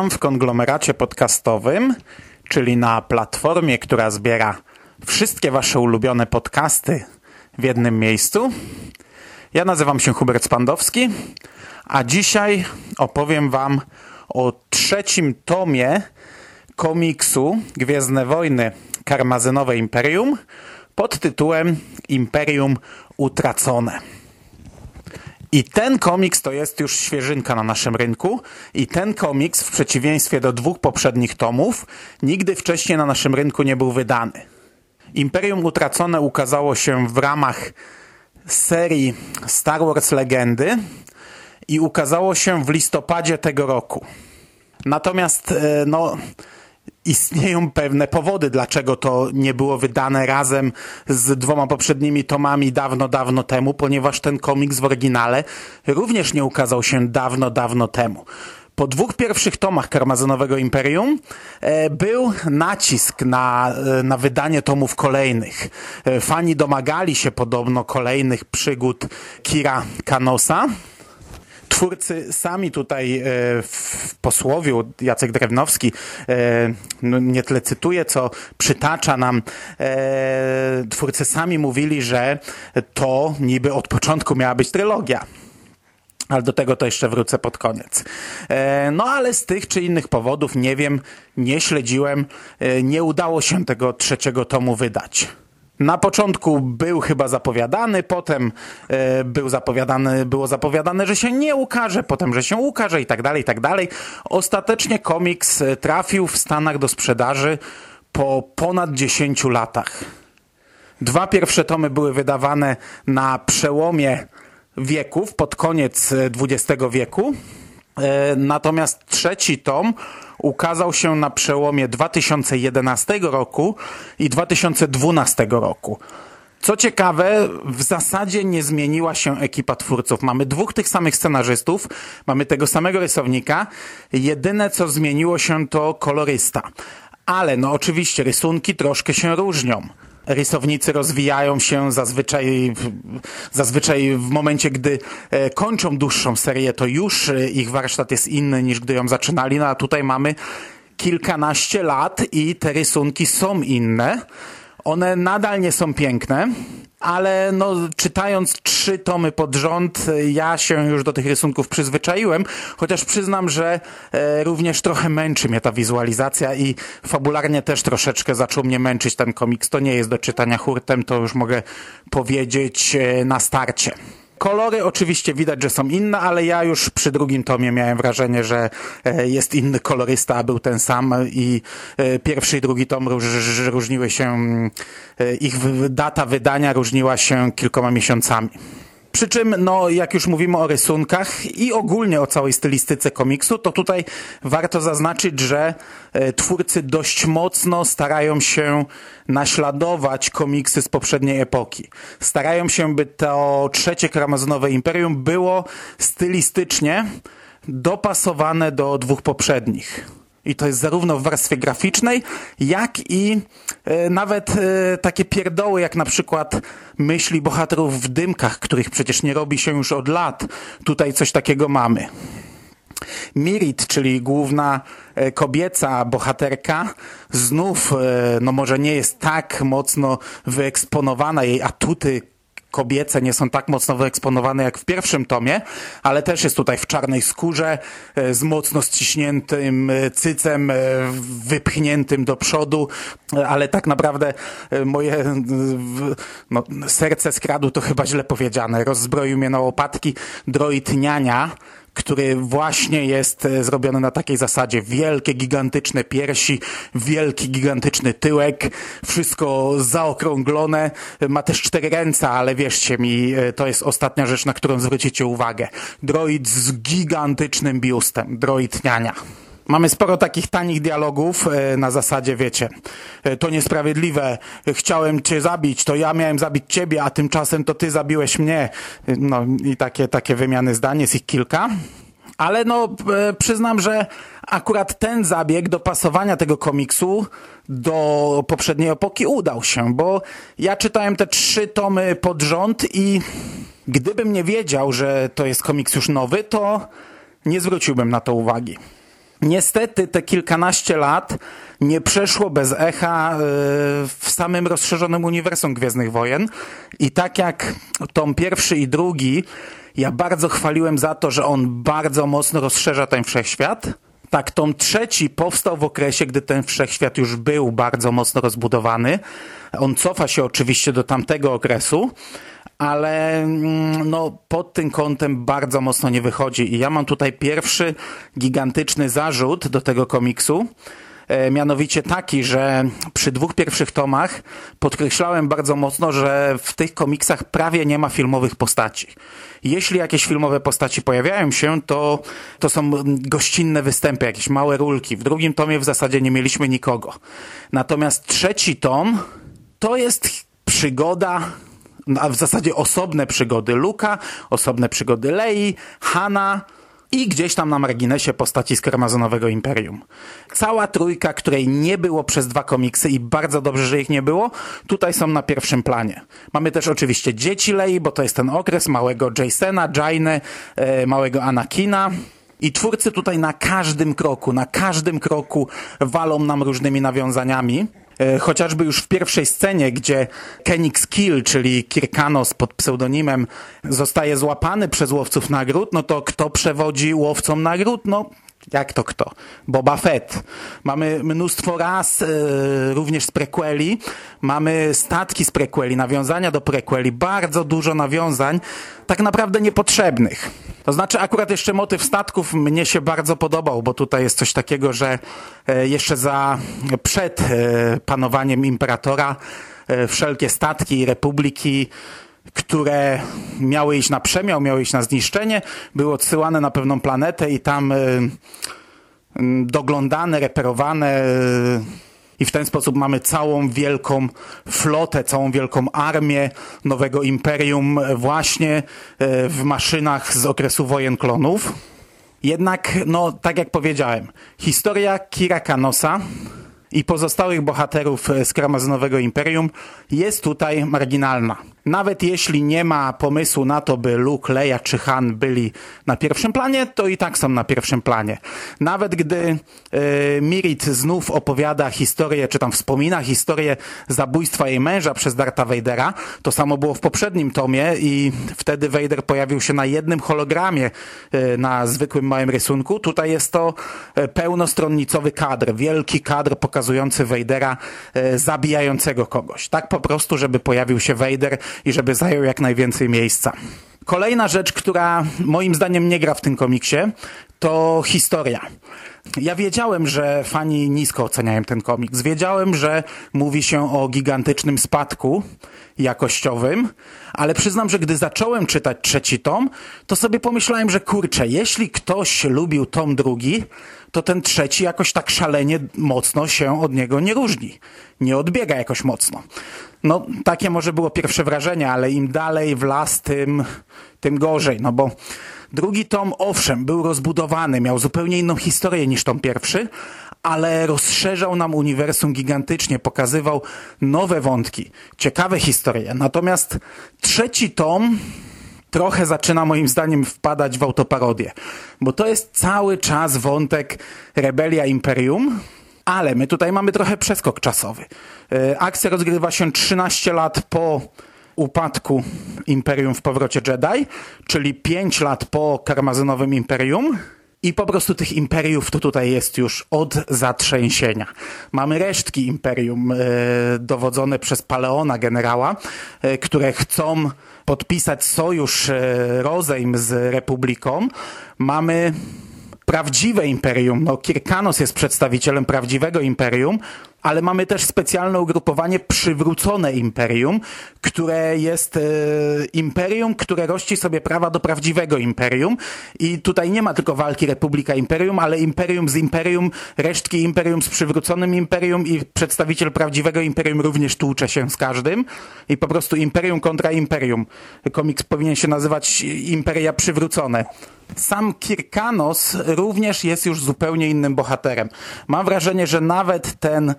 Witam w konglomeracie podcastowym, czyli na platformie, która zbiera wszystkie Wasze ulubione podcasty w jednym miejscu. Ja nazywam się Hubert Spandowski, a dzisiaj opowiem Wam o trzecim tomie komiksu Gwiezdne Wojny Karmazynowe Imperium pod tytułem Imperium Utracone. I ten komiks to jest już świeżynka na naszym rynku. I ten komiks, w przeciwieństwie do dwóch poprzednich tomów, nigdy wcześniej na naszym rynku nie był wydany. Imperium Utracone ukazało się w ramach serii Star Wars Legendy i ukazało się w listopadzie tego roku. Natomiast, e, no, istnieją pewne powody, dlaczego to nie było wydane razem z dwoma poprzednimi tomami dawno, dawno temu, ponieważ ten komiks w oryginale również nie ukazał się dawno, dawno temu. Po dwóch pierwszych tomach Karmazynowego Imperium e, był nacisk na, e, na wydanie tomów kolejnych. E, fani domagali się podobno kolejnych przygód Kira Kanosa, twórcy sami tutaj e, w posłowiu, Jacek Drewnowski, e, no nie tyle cytuje, co przytacza nam, e, twórcy sami mówili, że to niby od początku miała być trylogia. Ale do tego to jeszcze wrócę pod koniec. No ale z tych czy innych powodów, nie wiem, nie śledziłem, nie udało się tego trzeciego tomu wydać. Na początku był chyba zapowiadany, potem e, był zapowiadany, było zapowiadane, że się nie ukaże, potem, że się ukaże i tak dalej, i tak dalej. Ostatecznie komiks e, trafił w Stanach do sprzedaży po ponad 10 latach. Dwa pierwsze tomy były wydawane na przełomie wieków, pod koniec XX wieku. E, natomiast trzeci tom ukazał się na przełomie 2011 roku i 2012 roku. Co ciekawe, w zasadzie nie zmieniła się ekipa twórców. Mamy dwóch tych samych scenarzystów, mamy tego samego rysownika. Jedyne co zmieniło się to kolorysta. Ale no oczywiście rysunki troszkę się różnią rysownicy rozwijają się zazwyczaj, zazwyczaj w momencie, gdy e, kończą dłuższą serię, to już e, ich warsztat jest inny niż gdy ją zaczynali, no a tutaj mamy kilkanaście lat i te rysunki są inne. One nadal nie są piękne, ale no, czytając trzy tomy pod rząd, ja się już do tych rysunków przyzwyczaiłem, chociaż przyznam, że e, również trochę męczy mnie ta wizualizacja i fabularnie też troszeczkę zaczął mnie męczyć ten komiks. To nie jest do czytania hurtem, to już mogę powiedzieć e, na starcie. Kolory oczywiście widać, że są inne, ale ja już przy drugim tomie miałem wrażenie, że e, jest inny kolorysta, a był ten sam i e, pierwszy i drugi tom różniły się, e, ich data wydania różniła się kilkoma miesiącami. Przy czym, no, jak już mówimy o rysunkach i ogólnie o całej stylistyce komiksu, to tutaj warto zaznaczyć, że e, twórcy dość mocno starają się naśladować komiksy z poprzedniej epoki. Starają się, by to trzecie kramazonowe imperium było stylistycznie dopasowane do dwóch poprzednich. I to jest zarówno w warstwie graficznej, jak i e, nawet e, takie pierdoły, jak na przykład myśli bohaterów w dymkach, których przecież nie robi się już od lat. Tutaj coś takiego mamy. Mirit, czyli główna e, kobieca bohaterka, znów, no może nie jest tak mocno wyeksponowana, jej atuty kobiece nie są tak mocno wyeksponowane jak w pierwszym tomie, ale też jest tutaj w czarnej skórze, e, z mocno ściśniętym e, cycem, e, wypchniętym do przodu, ale tak naprawdę moje no, serce skradł to chyba źle powiedziane. Rozbroił mnie na łopatki droid niania, który właśnie jest e, zrobiony na takiej zasadzie. Wielkie, gigantyczne piersi, wielki, gigantyczny tyłek, wszystko zaokrąglone. Ma też cztery ręce, ale wierzcie mi, e, to jest ostatnia rzecz, na którą zwrócicie uwagę. Droid z gigantycznym biustem, droid niania. Mamy sporo takich tanich dialogów e, na zasadzie, wiecie, e, to niesprawiedliwe, chciałem cię zabić, to ja miałem zabić ciebie, a tymczasem to ty zabiłeś mnie. E, no i takie, takie wymiany zdań, jest ich kilka. Ale no, przyznam, że akurat ten zabieg dopasowania tego komiksu do poprzedniej epoki udał się, bo ja czytałem te trzy tomy pod rząd i gdybym nie wiedział, że to jest komiks już nowy, to nie zwróciłbym na to uwagi. Niestety te kilkanaście lat nie przeszło bez echa e, w samym rozszerzonym uniwersum Gwiezdnych Wojen. I tak jak tom pierwszy i drugi ja bardzo chwaliłem za to, że on bardzo mocno rozszerza ten wszechświat, tak tom trzeci powstał w okresie, gdy ten wszechświat już był bardzo mocno rozbudowany. On cofa się oczywiście do tamtego okresu, ale mm, no, pod tym kątem bardzo mocno nie wychodzi. I ja mam tutaj pierwszy gigantyczny zarzut do tego komiksu. E, mianowicie taki, że przy dwóch pierwszych tomach podkreślałem bardzo mocno, że w tych komiksach prawie nie ma filmowych postaci. Jeśli jakieś filmowe postaci pojawiają się, to, to są gościnne występy, jakieś małe rulki. W drugim tomie w zasadzie nie mieliśmy nikogo. Natomiast trzeci tom to jest przygoda a w zasadzie osobne przygody Luka, osobne przygody Lei, Hanna i gdzieś tam na marginesie postaci z Karmazonowego Imperium. Cała trójka, której nie było przez dwa komiksy i bardzo dobrze, że ich nie było, tutaj są na pierwszym planie. Mamy też oczywiście dzieci Lei, bo to jest ten okres małego Jasona, Jainy, e, małego Anakina. I twórcy tutaj na każdym kroku, na każdym kroku walą nam różnymi nawiązaniami. E, chociażby już w pierwszej scenie, gdzie Kenix Kill, czyli Kirkanos pod pseudonimem, zostaje złapany przez łowców nagród, no to kto przewodzi łowcom nagród? No jak to kto? Boba Fett. Mamy mnóstwo raz, yy, również z prequeli. Mamy statki z prequeli, nawiązania do prequeli. Bardzo dużo nawiązań, tak naprawdę niepotrzebnych. To znaczy akurat jeszcze motyw statków mnie się bardzo podobał, bo tutaj jest coś takiego, że yy, jeszcze za, przed yy, panowaniem imperatora wszelkie statki republiki które miały iść na przemiał, miały iść na zniszczenie, były odsyłane na pewną planetę i tam y, doglądane, reperowane. Y, I w ten sposób mamy całą wielką flotę, całą wielką armię nowego imperium właśnie w maszynach z okresu wojen klonów. Jednak, no, tak jak powiedziałem, historia Kira Kanosa i pozostałych bohaterów z Kramazonowego Imperium jest tutaj marginalna. Nawet jeśli nie ma pomysłu na to, by Luke, Leia czy Han byli na pierwszym planie, to i tak są na pierwszym planie. Nawet gdy y, Mirit znów opowiada historię, czy tam wspomina historię zabójstwa jej męża przez Darta Vadera, to samo było w poprzednim tomie i wtedy Vader pojawił się na jednym hologramie y, na zwykłym małym rysunku. Tutaj jest to pełnostronnicowy kadr, wielki kadr pokazujący Vadera zabijającego kogoś. Tak po prostu, żeby pojawił się Vader i żeby zajął jak najwięcej miejsca. Kolejna rzecz, która moim zdaniem nie gra w tym komiksie, to historia. Ja wiedziałem, że fani nisko oceniają ten komiks. Wiedziałem, że mówi się o gigantycznym spadku jakościowym, ale przyznam, że gdy zacząłem czytać trzeci tom, to sobie pomyślałem, że kurczę, jeśli ktoś lubił tom drugi, to ten trzeci jakoś tak szalenie mocno się od niego nie różni. Nie odbiega jakoś mocno. No, takie może było pierwsze wrażenie, ale im dalej w las, tym, tym gorzej, no bo drugi tom, owszem, był rozbudowany, miał zupełnie inną historię niż tom pierwszy, ale rozszerzał nam uniwersum gigantycznie, pokazywał nowe wątki, ciekawe historie. Natomiast trzeci tom trochę zaczyna moim zdaniem wpadać w autoparodię, bo to jest cały czas wątek Rebelia Imperium, ale my tutaj mamy trochę przeskok czasowy. E, akcja rozgrywa się 13 lat po upadku Imperium w powrocie Jedi, czyli 5 lat po karmazynowym Imperium. I po prostu tych imperiów to tutaj jest już od zatrzęsienia. Mamy resztki imperium e, dowodzone przez Paleona generała, e, które chcą podpisać sojusz e, rozejm z Republiką. Mamy prawdziwe imperium. No, Kirkanos jest przedstawicielem prawdziwego imperium, ale mamy też specjalne ugrupowanie przywrócone imperium, które jest e, imperium, które rości sobie prawa do prawdziwego imperium. I tutaj nie ma tylko walki Republika Imperium, ale imperium z imperium, resztki imperium z przywróconym imperium i przedstawiciel prawdziwego imperium również tłucze się z każdym. I po prostu imperium kontra imperium. Komiks powinien się nazywać Imperia Przywrócone. Sam Kirkanos również jest już zupełnie innym bohaterem. Mam wrażenie, że nawet ten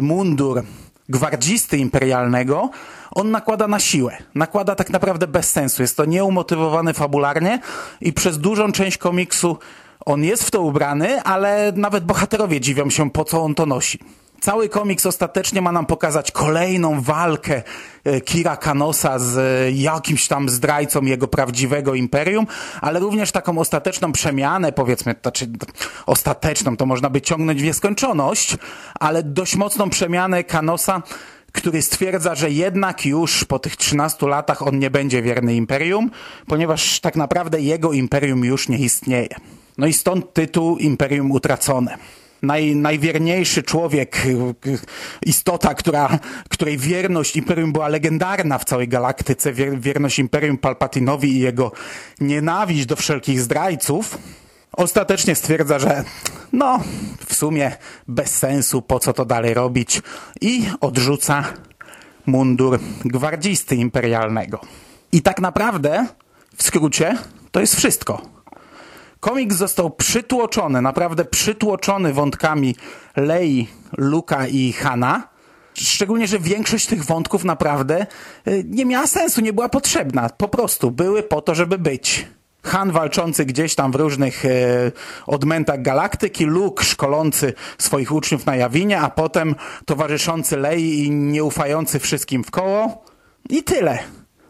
mundur gwardzisty imperialnego, on nakłada na siłę. Nakłada tak naprawdę bez sensu. Jest to nieumotywowany fabularnie i przez dużą część komiksu on jest w to ubrany, ale nawet bohaterowie dziwią się, po co on to nosi. Cały komiks ostatecznie ma nam pokazać kolejną walkę e, Kira Kanosa z e, jakimś tam zdrajcą jego prawdziwego imperium, ale również taką ostateczną przemianę, powiedzmy, znaczy ostateczną, to można by ciągnąć w nieskończoność, ale dość mocną przemianę Kanosa który stwierdza, że jednak już po tych 13 latach on nie będzie wierny imperium, ponieważ tak naprawdę jego imperium już nie istnieje. No i stąd tytuł Imperium Utracone naj, najwierniejszy człowiek, istota, która, której wierność Imperium była legendarna w całej galaktyce, wierność Imperium Palpatinowi i jego nienawiść do wszelkich zdrajców, ostatecznie stwierdza, że no, w sumie bez sensu, po co to dalej robić i odrzuca mundur gwardzisty imperialnego. I tak naprawdę, w skrócie, to jest wszystko. Komiks został przytłoczony, naprawdę przytłoczony wątkami Lei, Luka i Hana. Szczególnie, że większość tych wątków naprawdę y, nie miała sensu, nie była potrzebna. Po prostu były po to, żeby być. Han walczący gdzieś tam w różnych e, odmętach galaktyki, Luke szkolący swoich uczniów na Jawinie, a potem towarzyszący Lei i nieufający wszystkim w koło. I tyle.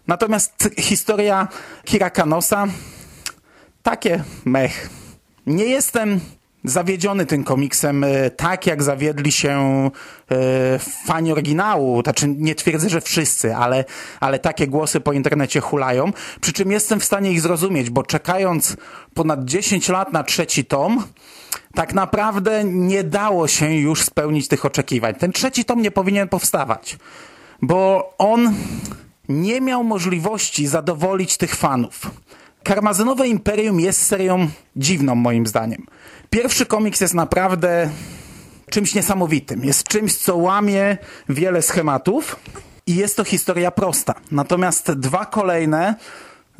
Natomiast historia Kira Kanosa takie mech. Nie jestem zawiedziony tym komiksem e, tak, jak zawiedli się e, fani oryginału. Znaczy, nie twierdzę, że wszyscy, ale, ale takie głosy po internecie hulają. Przy czym jestem w stanie ich zrozumieć, bo czekając ponad 10 lat na trzeci tom, tak naprawdę nie dało się już spełnić tych oczekiwań. Ten trzeci tom nie powinien powstawać, bo on nie miał możliwości zadowolić tych fanów. Karmazynowe Imperium jest serią dziwną moim zdaniem. Pierwszy komiks jest naprawdę czymś niesamowitym. Jest czymś, co łamie wiele schematów i jest to historia prosta. Natomiast dwa kolejne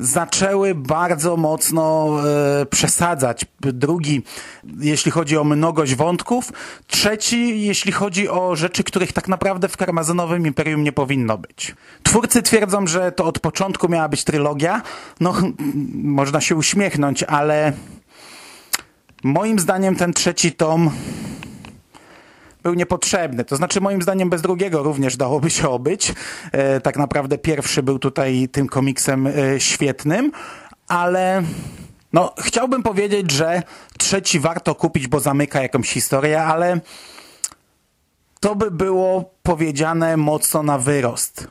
zaczęły bardzo mocno e, przesadzać. Drugi, jeśli chodzi o mnogość wątków. Trzeci, jeśli chodzi o rzeczy, których tak naprawdę w Karmazynowym Imperium nie powinno być. Twórcy twierdzą, że to od początku miała być trylogia. No, można się uśmiechnąć, ale moim zdaniem ten trzeci tom był niepotrzebny. To znaczy, moim zdaniem, bez drugiego również dałoby się obyć. E, tak naprawdę pierwszy był tutaj tym komiksem e, świetnym, ale no, chciałbym powiedzieć, że trzeci warto kupić, bo zamyka jakąś historię, ale to by było powiedziane mocno na wyrost.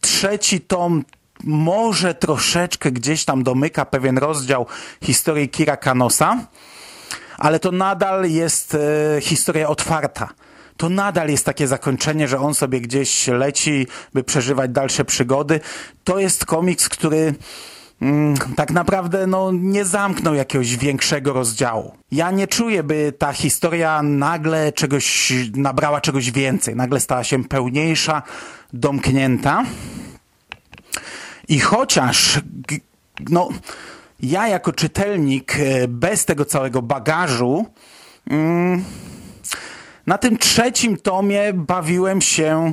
Trzeci tom może troszeczkę gdzieś tam domyka pewien rozdział historii Kira Kanosa, ale to nadal jest e, historia otwarta. To nadal jest takie zakończenie, że on sobie gdzieś leci, by przeżywać dalsze przygody. To jest komiks, który mm, tak naprawdę no, nie zamknął jakiegoś większego rozdziału. Ja nie czuję, by ta historia nagle czegoś nabrała czegoś więcej, nagle stała się pełniejsza, domknięta. I chociaż no, ja jako czytelnik e, bez tego całego bagażu mm, na tym trzecim tomie bawiłem się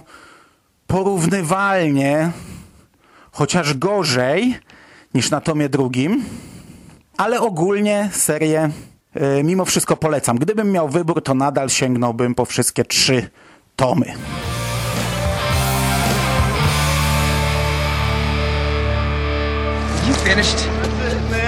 porównywalnie, chociaż gorzej niż na tomie drugim, ale ogólnie serię y, mimo wszystko polecam. Gdybym miał wybór, to nadal sięgnąłbym po wszystkie trzy tomy. You finished?